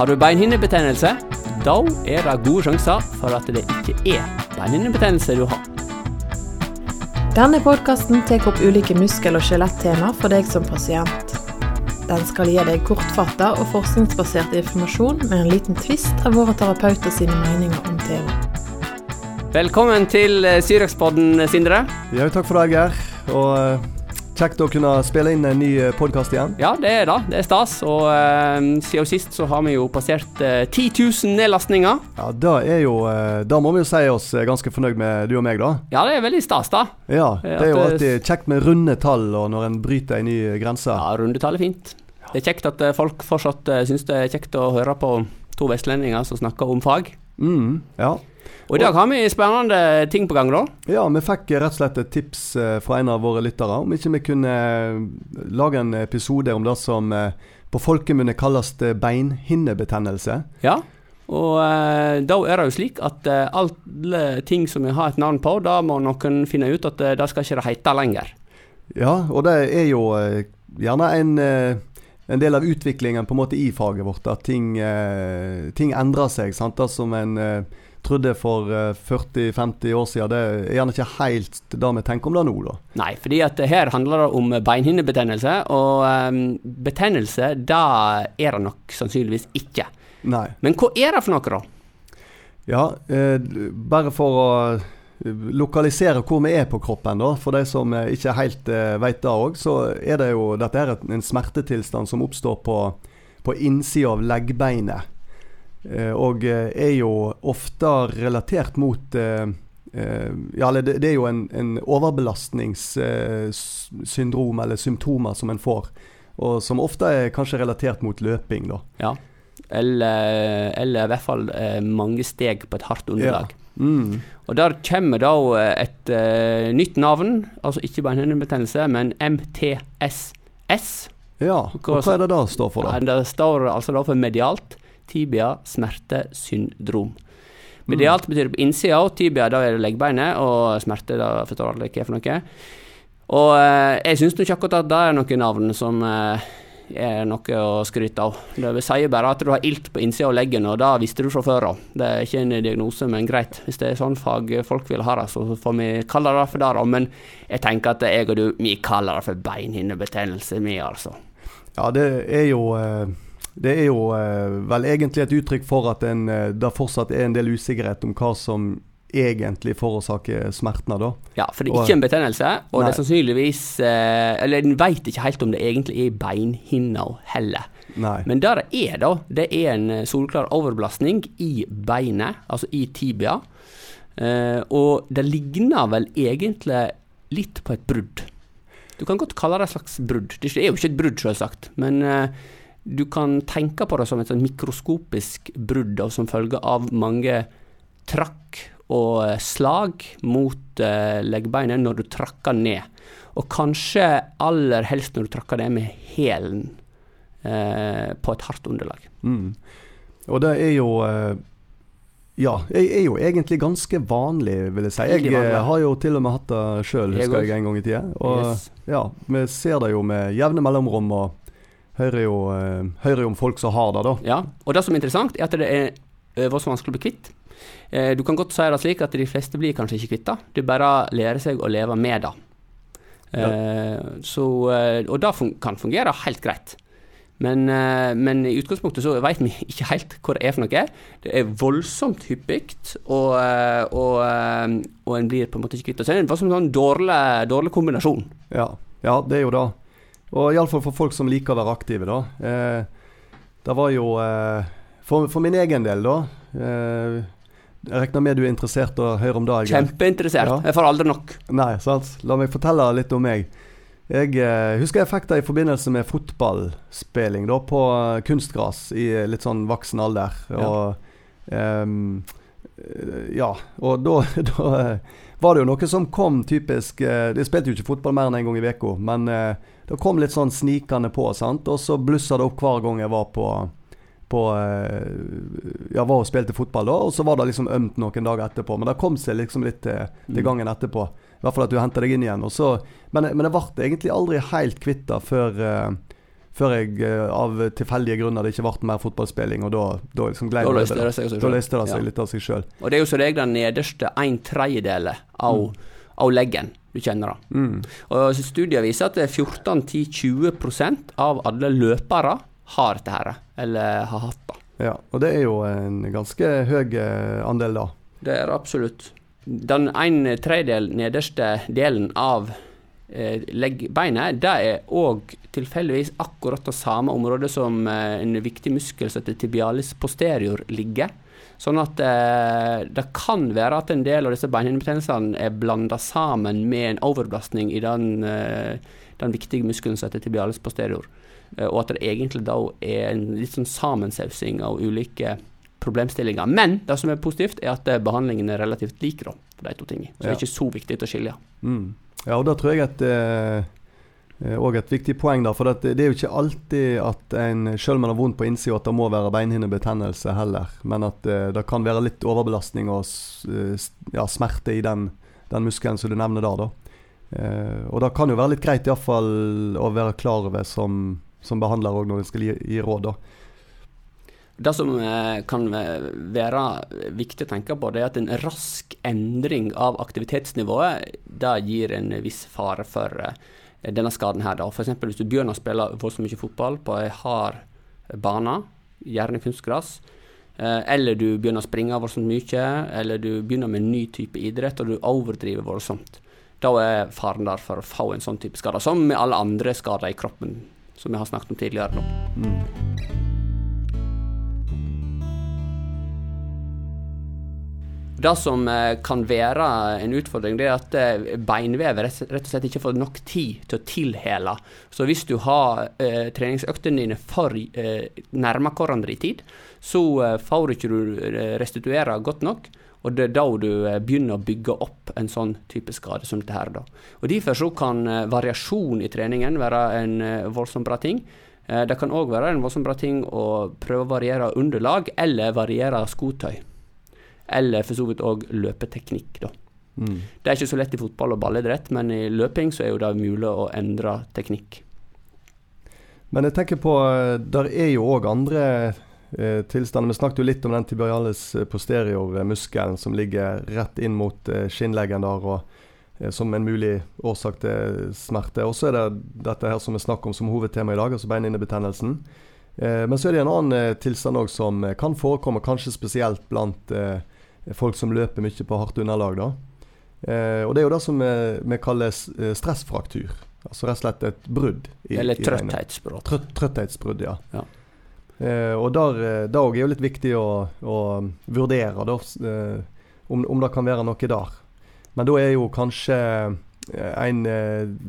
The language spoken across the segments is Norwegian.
Har du beinhinnebetennelse? Da er det gode sjanser for at det ikke er beinhinnebetennelse du har. Denne podkasten tar opp ulike muskel- og skjelettema for deg som pasient. Den skal gi deg kortfatta og forskningsbasert informasjon med en liten tvist av våre terapeuter sine meninger om temaet. Velkommen til eh, Syrex-podden, Sindre. Ja, takk for det, Geir. Og eh, kjekt å kunne spille inn en ny podkast igjen. Ja, det er det. Det er stas. Og eh, siden sist så har vi jo passert eh, 10 000 nedlastninger. Ja, Da er jo eh, Da må vi jo si oss eh, ganske fornøyd med du og meg, da. Ja, det er veldig stas, da. Ja, Ja, Det er jo alltid kjekt med runde tall og når en bryter en ny grense. Ja, rundetall er fint. Det er kjekt at eh, folk fortsatt syns det er kjekt å høre på to vestlendinger som snakker om fag. Mm, ja. Og i dag har vi spennende ting på gang, da. ja, vi fikk rett og slett et tips eh, fra en av våre lyttere om ikke vi kunne eh, lage en episode om det som eh, på folkemunne kalles beinhinnebetennelse. Ja. Og da er det jo slik at alle ting som vi har et navn på, da må noen finne ut at det skal ikke hete lenger. Ja, og det er jo gjerne en, en del av utviklingen på en måte i faget vårt. At ting, eh, ting endrer seg. Sant? Det som en eh, trodde for eh, 40-50 år siden, det er gjerne ikke helt det vi tenker om det nå. da. Nei, fordi at her handler det om beinhinnebetennelse, og eh, betennelse, da er det nok sannsynligvis ikke. Nei. Men hva er det for noe, da? Ja, eh, bare for å eh, lokalisere hvor vi er på kroppen, da, for de som eh, ikke helt eh, vet det òg, så er det jo dette er en smertetilstand som oppstår på, på innsida av leggbeinet. Eh, og eh, er jo ofte relatert mot eh, eh, Ja, det, det er jo en, en overbelastningssyndrom eller symptomer som en får. Og som ofte er kanskje relatert mot løping, da. Ja. Eller, eller i hvert fall mange steg på et hardt underlag. Mm. Og der kommer da et uh, nytt navn, altså ikke beinhinnebetennelse, men MTSS. Ja, og hva er det da står for, da? Ja, det står altså da for medialt tibia smertesyndrom. Medialt betyr på innsida, og tibia da er det leggbeinet, og smerte da forstår alle hva er for noe. Og eh, jeg syns ikke akkurat at det er noen navn som eh, er noe å skryte av. Det vil si bare at du har ilt på innsida av leggen, og det visste du fra før av. Det er ikke en diagnose, men greit. Hvis det er sånn fagfolk vil ha det, så får vi kalle det for det. Men jeg tenker at jeg og du, vi kaller det for beinhinnebetennelse, vi, altså. Ja, det er jo eh, Det er jo eh, vel egentlig et uttrykk for at en, eh, det fortsatt er en del usikkerhet om hva som egentlig forårsaker smertene, da. Ja, for det er ikke en betennelse, og det er sannsynligvis eh, Eller en veit ikke helt om det egentlig er i beinhinna heller. Nei. Men det det er, da, det er en eh, solklar overbelastning i beinet, altså i tibia. Eh, og det ligner vel egentlig litt på et brudd. Du kan godt kalle det et slags brudd. Det er jo ikke et brudd, selvsagt, men du kan tenke på det som et sånn mikroskopisk brudd som følge av mange trakk og eh, slag mot uh, leggbeinet når du trakker ned. Og kanskje aller helst når du trakker ned med hælen uh, på et hardt underlag. Mm. Og det er jo uh Ja, er, er jo egentlig ganske vanlig, vil jeg si. Jeg har jo til og med hatt det sjøl, husker jeg, en gang i tida. Og Yes. ja, vi ser det jo med jevne mellomrom, og hører jo, hører jo om folk som har det, da. Ja, og det som er interessant, er at det er er vanskelig å bli kvitt. Eh, Du kan godt si det slik at de fleste blir kanskje ikke kvitt det, de bare lærer seg å leve med det. Eh, så, eh, og det fun kan fungere helt greit. Men, eh, men i utgangspunktet så vet vi ikke helt hva det er for noe. Det er voldsomt hyppig, og, og, og en blir på en måte ikke kvitt det. Så det er en sånn dårlig, dårlig kombinasjon. Ja, ja det er jo det. Og iallfall for folk som liker å være aktive, da. Eh, det var jo eh, for, for min egen del, da. Eh, jeg regner med du er interessert og å høre om det? Kjempeinteressert. Ja. Jeg får aldri nok. Nei, sant. La meg fortelle litt om meg. Jeg eh, husker jeg fikk det i forbindelse med fotballspilling da, på eh, kunstgras i litt sånn voksen alder. Og ja. eh, ja, og da, da eh, var det jo noe som kom typisk eh, Jeg spilte jo ikke fotball mer enn én en gang i uka, men eh, det kom litt sånn snikende på, sant. Og så blussa det opp hver gang jeg var på på eh, Ja, var og spilte fotball da, og så var det liksom ømt noen dager etterpå. Men det kom seg liksom litt til, til Mm. gangen etterpå. I hvert fall at du henta deg inn igjen. Så, men, men jeg ble egentlig aldri helt kvitt det før, eh, før jeg eh, av tilfeldige grunner det ikke ble mer fotballspilling, og da, da liksom gled det Da løste det seg Ja. litt av seg sjøl. Og det er jo som regel den nederste en tredjedel av, av leggen du kjenner da. Mm. Og studier viser at 14-20% av alle løpere har dette her, eller har hatt det. Ja, og det er jo en ganske høy eh, andel, da. Det er absolutt. Den en tredjedel nederste delen av eh, leggbeinet, det er òg tilfeldigvis akkurat det samme området som eh, en viktig muskel som heter tibialis posterior ligger. Sånn at eh, det kan være at en del av disse beinhinnebetennelsene er blanda sammen med en overbelastning i den, eh, den viktige muskelen som heter tibialis posterior. Eh, og at det egentlig da er en litt sånn sammensausing av ulike problemstillinger. Men det som er positivt, er at eh, behandlingen er relativt lik da, for de to tingene. Så det er ikke så viktig å skilje. Mm. Ja, og da tror jeg at òg eh, og et viktig poeng, da, for det, det er jo ikke alltid at en, selv om man har vondt på innsida, at det må være beinhinnebetennelse heller. Men at eh, det kan være litt overbelastning og eh, ja, smerte i den, den muskelen som du nevner der. da. Eh, og det kan jo være litt greit i hvert fall å være klar over som, som behandler òg når en skal gi, gi råd. da. Det som eh, kan være viktig å tenke på, det er at en rask endring av aktivitetsnivået det gir en viss fare for eh, denne skaden her. F.eks. hvis du begynner å spille voldsomt mye fotball på ei hard bane, gjerne kunstgress, eh, eller du begynner å springe voldsomt mye, eller du begynner med en ny type idrett og du overdriver voldsomt. Da er faren der for å få en sånn type skade, som med alle andre skader i kroppen, som vi har snakket om tidligere. nå. Mm. Det som eh, kan være en utfordring, det er at eh, beinvevet rett og slett ikke får nok tid til å tilhele. Så hvis du har eh, treningsøktene dine for eh, nærme hverandre i tid, så eh, får du ikke restituere godt nok. Og det er da du eh, begynner å bygge opp en sånn type skade som dette her. da. Og Derfor så kan eh, variasjon i treningen være en eh, voldsomt bra ting. Det kan òg være en voldsomt bra ting å prøve å variere underlag, eller variere skotøy eller for så vidt òg løpeteknikk. da. Mm. Det er ikke så lett i fotball og ballidrett, men i løping så er jo det mulig å endre teknikk. Men jeg tenker på Der er jo òg andre eh, tilstander. Vi snakket jo litt om den tibialis posterior-muskelen som ligger rett inn mot eh, skinnleggen der, og eh, som en mulig årsak til smerte. Og så er det dette her som vi snakker om som hovedtema i dag, altså beinhinnebetennelsen. Eh, men så er det en annen eh, tilstand òg som eh, kan forekomme, kanskje spesielt blant eh, folk som løper mye på hardt underlag. da. Eh, og det er jo det som vi, kaller eh, stressfraktur. Altså rett og slett et brudd. i- Eller trøtthetsbrudd. Trøtt, trøtthetsbrudd, ja. Ja. Eh, og der, eh, det òg er jo litt viktig å, å vurdere da, eh, om, om det kan være noe der. Men da er jo kanskje en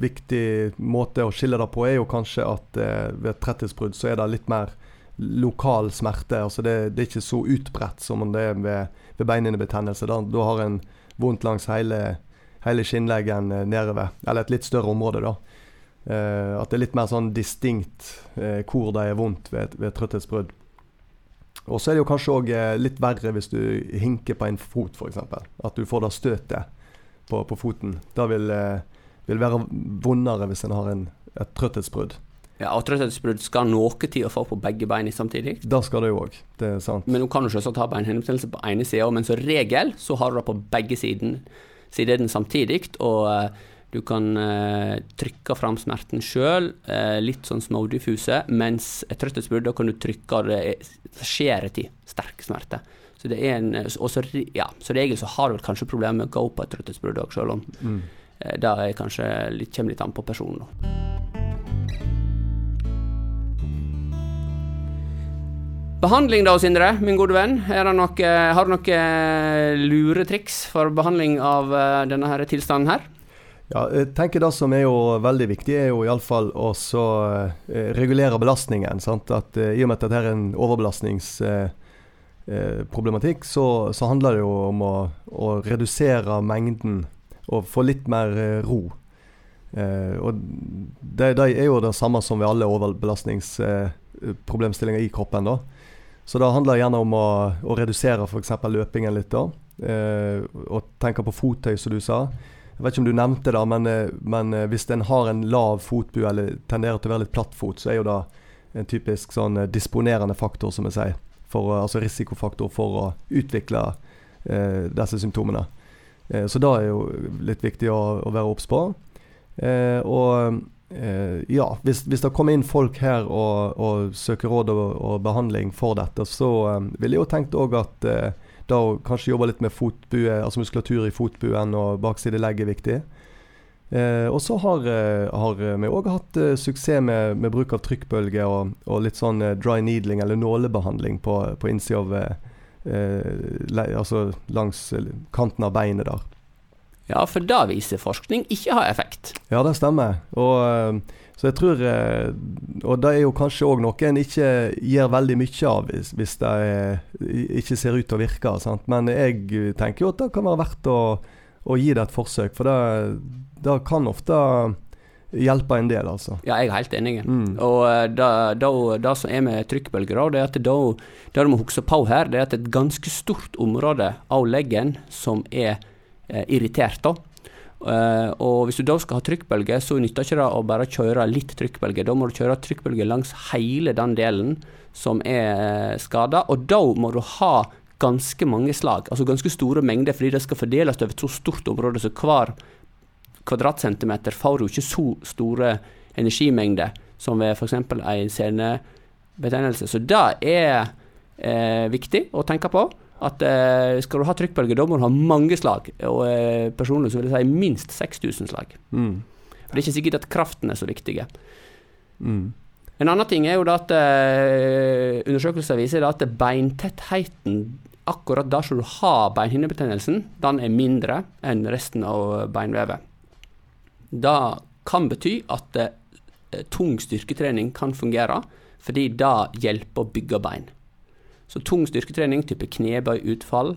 viktig måte å skille det på, er jo kanskje at ved et tretthetsbrudd så er det litt mer lokal smerte. Altså det, det er ikke så utbredt som om det er ved, ved beinhinnebetennelse. Da, da har en vondt langs hele, hele skinnleggen nedover, eller et litt større område, da. Eh, at det er litt mer sånn distinkt eh, hvor det er vondt ved, ved trøtthetsbrudd. Og så er det jo kanskje òg eh, litt verre hvis du hinker på en fot, f.eks. At du får det støtet på, på foten. Det vil, eh, vil være vondere hvis en har en, et trøtthetsbrudd. Ja, og trøtthetsbrudd skal noe tid å få på begge beina samtidig. Det skal det jo òg. Det er sant. Men du kan jo selvsagt ha beinhinnebetennelse på ene sida, men som regel så har du det på begge siden, sidene samtidig. Og eh, du kan eh, trykke fram smerten sjøl, eh, litt sånn smådiffuse, mens et trøtthetsbrudd, da kan du trykke, det det skjer tid. Sterk smerte. Så det er en, også, ja, så regel så har du vel kanskje problemer med å gå på et trøtthetsbrudd òg, sjøl om Mm. eh, det kanskje litt, kommer litt an på personen. Behandling da, Sindre, min gode venn. Det noe, har du noe luretriks for behandling av eh, denne her tilstanden her? Ja, jeg tenker Det som er jo veldig viktig, er jo iallfall å eh, regulere belastningen. Sant? At eh, I og med at dette er en overbelastningsproblematikk, eh, så, så handler det jo om å, å redusere mengden og få litt mer eh, ro. Eh, og det, det er jo det samme som ved alle overbelastningsproblemstillinger i kroppen. da. Så det handler gjerne om å, å redusere f.eks. løpingen litt. da. Eh, og tenke på fottøy, som du sa. Jeg vet ikke om du nevnte det, men, eh, men eh, hvis en har en lav fotbu eller tenderer til å være litt plattfot, så er jo det en typisk sånn eh, disponerende faktor, som jeg sier. For, altså risikofaktor for å utvikle eh, disse symptomene. Eh, så det er jo litt viktig å, å være obs på. Eh, og ja, hvis, hvis det kommer inn folk her og, og søker råd og, og behandling for dette, så ville jeg jo tenkt òg at da å kanskje jobbe litt med fotbue, altså muskulatur i fotbuen og baksidelegg er viktig. Eh, og så har, eh, har vi òg hatt eh, suksess med, med bruk av trykkbølge og, og litt sånn eh, dry needling eller nålebehandling på, på innsida av eh, eh, le, Altså langs kanten av beinet der. Ja, for da viser forskning ikke har effekt. Ja, det stemmer. Og, eh, så jeg tror eh, Og det er jo kanskje òg noe en ikke gjør veldig mye av hvis, hvis det er, ikke ser ut til å virke. Sant? Men jeg tenker jo at det kan være verdt å, å gi det et forsøk, for det, det kan ofte hjelpe en del, altså. Ja, jeg er helt enig. Mm. Og eh, det som er med trykkbølger, det er at da, det du må huske på her, det er at et ganske stort område av leggen som er irritert. da. Eh, og hvis du da skal ha trykkbølge, så nytter ikke det å bare kjøre litt trykkbølge. Da må du kjøre trykkbølge langs hele den delen som er uh, skada, og da må du ha ganske mange slag, altså ganske store mengder, fordi det skal fordeles over et så stort område, så hver kvadratcentimeter får du ikke så store energimengder som ved f.eks. en senebetennelse. Så det er eh, viktig å tenke på. At eh, skal du ha trykkbølge, da må du ha mange slag. Og eh, personlig så vil jeg si minst 6000 slag. Mm. For det er ikke sikkert at kraften er så viktig. Mm. En annen ting er jo da at eh, undersøkelser viser at beintettheten akkurat der som du har beinhinnebetennelsen, den er mindre enn resten av beinvevet. Det kan bety at eh, tung styrketrening kan fungere, fordi det hjelper å bygge bein. Så tung styrketrening, type knebøy, utfall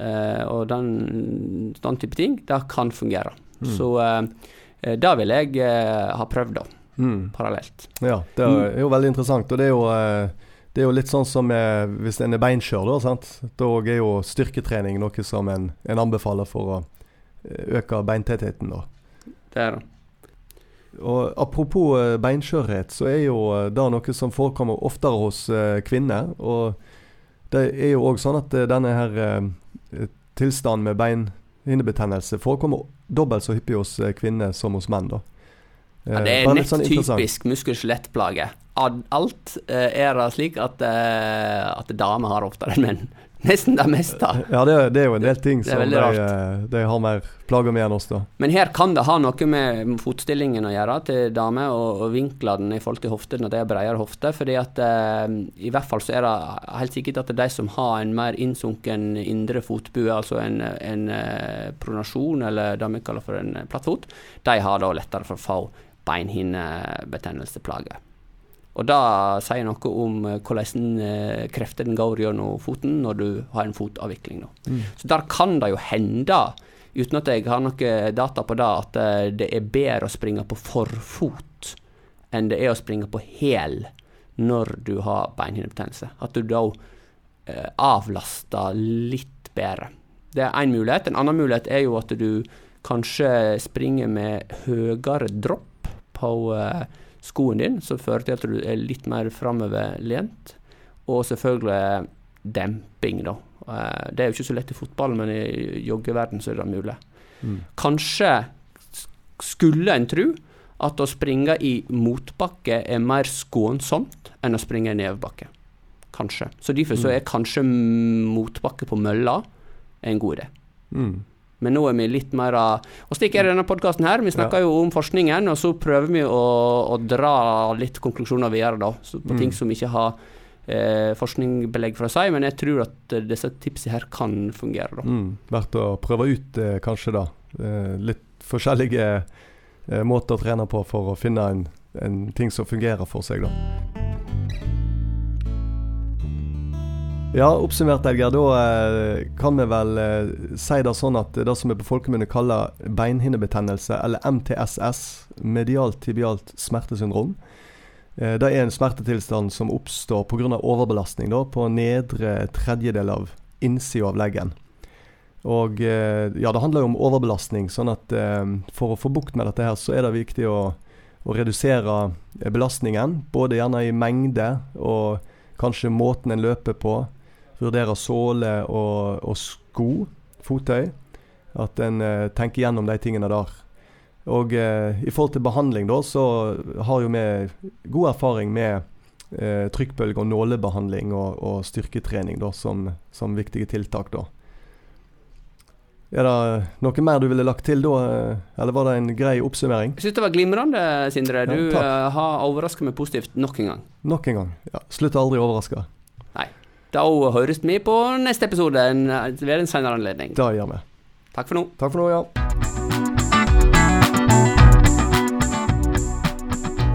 eh, og den, den type ting, det kan fungere. Mm. Så eh, det vil jeg eh, ha prøvd, da, Mm. parallelt. Ja, det er jo veldig interessant. Og det er jo, eh, det er jo litt sånn som eh, hvis en er beinskjør, da. sant? Da er jo styrketrening noe som en, en anbefaler for å eh, øke beintettheten. da. Det er det. Og Apropos eh, beinskjørhet, så er jo eh, det noe som forekommer oftere hos eh, kvinner. Og det er jo òg sånn at eh, denne her eh, tilstanden med beinhinnebetennelse forekommer dobbelt så hyppig hos eh, kvinner som hos menn. da. Ja, det er nett sånn typisk muskel-skjelettplage. Alt er det slik at, at damer har oftere enn menn. Nesten det meste. Ja, det, det er jo en del ting Det som de, eh, de har mer plager med enn oss, da. Men her kan det ha noe med fotstillingen å gjøre til damer, og, og vinklene i forhold til hoftene, når det er bredere hofte. fordi at eh, i hvert fall så er det helt sikkert at det er de som har en mer innsunken indre fotbue, altså en, en eh, pronasjon, eller det vi kaller for en plattfot, de har da lettere for å få beinhinnebetennelsesplager. Og det sier noe om eh, hvordan eh, kreftene går gjennom foten når du har en fotavvikling. Mm. Så der kan det jo hende, uten at jeg har noe data på det, at eh, det er bedre å springe på forfot enn det er å springe på hæl når du har beinhinnebetennelse. At du da eh, avlaster litt bedre. Det er én mulighet. En annen mulighet er jo at du kanskje springer med høyere dropp på eh, skoen din, som fører til at du er litt mer framoverlent. Og selvfølgelig demping, da. Eh, det er jo ikke så lett i fotball, men i joggeverden så er det mulig. Mm. Kanskje skulle en tro at å springe i motbakke er mer skånsomt enn å springe i nedoverbakke. Kanskje. Så derfor så Mm. er kanskje motbakke på mølla en god idé. Mm. Men nå er vi litt mer Og slik er det i denne podkasten her. Vi snakker jo om forskningen, og så prøver vi å, å dra litt konklusjoner videre, da. Så på Mm. ting som ikke har eh, forskningsbelegg for å si, men jeg tror at eh, disse tipsene her kan fungere, da. Mm. Verdt å prøve ut, eh, kanskje, da. Eh, litt forskjellige eh, måter å trene på for å finne en, en ting som fungerer for seg, da. Ja, oppsummert, Edgar, da eh, kan vi vel eh, si det sånn at det som vi på folkemunne kaller beinhinnebetennelse, eller MTSS, medialt tibialt smertesyndrom, eh, det er en smertetilstand som oppstår pga. overbelastning da, på nedre tredjedel av innsida av leggen. Og ja, det handler jo om overbelastning, sånn at for å få bukt med dette her, så er det viktig å, å redusere belastningen. Både gjerne i mengde og kanskje måten en løper på. Vurdere såle og, og sko, fottøy. At en eh, tenker gjennom de tingene der. Og eh, i forhold til behandling, da, så har jo vi god erfaring med eh, trykkbølge- og nålebehandling og, og styrketrening da, som, som, viktige tiltak. da. Er det noe mer du ville lagt til da, eh, eller var det en grei oppsummering? Jeg syns det var glimrende, Sindre. Du Ja, eh, har overraska meg positivt nok en gang. Nok en gang. Ja, Slutt aldri å overraske. Da høres vi på neste episode ved en senere anledning. Det gjør vi. Takk for nå. Takk for nå, ja.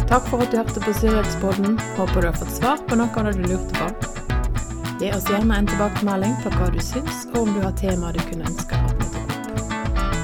Takk for at du hørte på Syriakspodden. Håper du har fått svar på noe av det du lurte på. Gi oss gjerne en tilbakemelding på hva du syns, og om du har temaer du kunne ønske at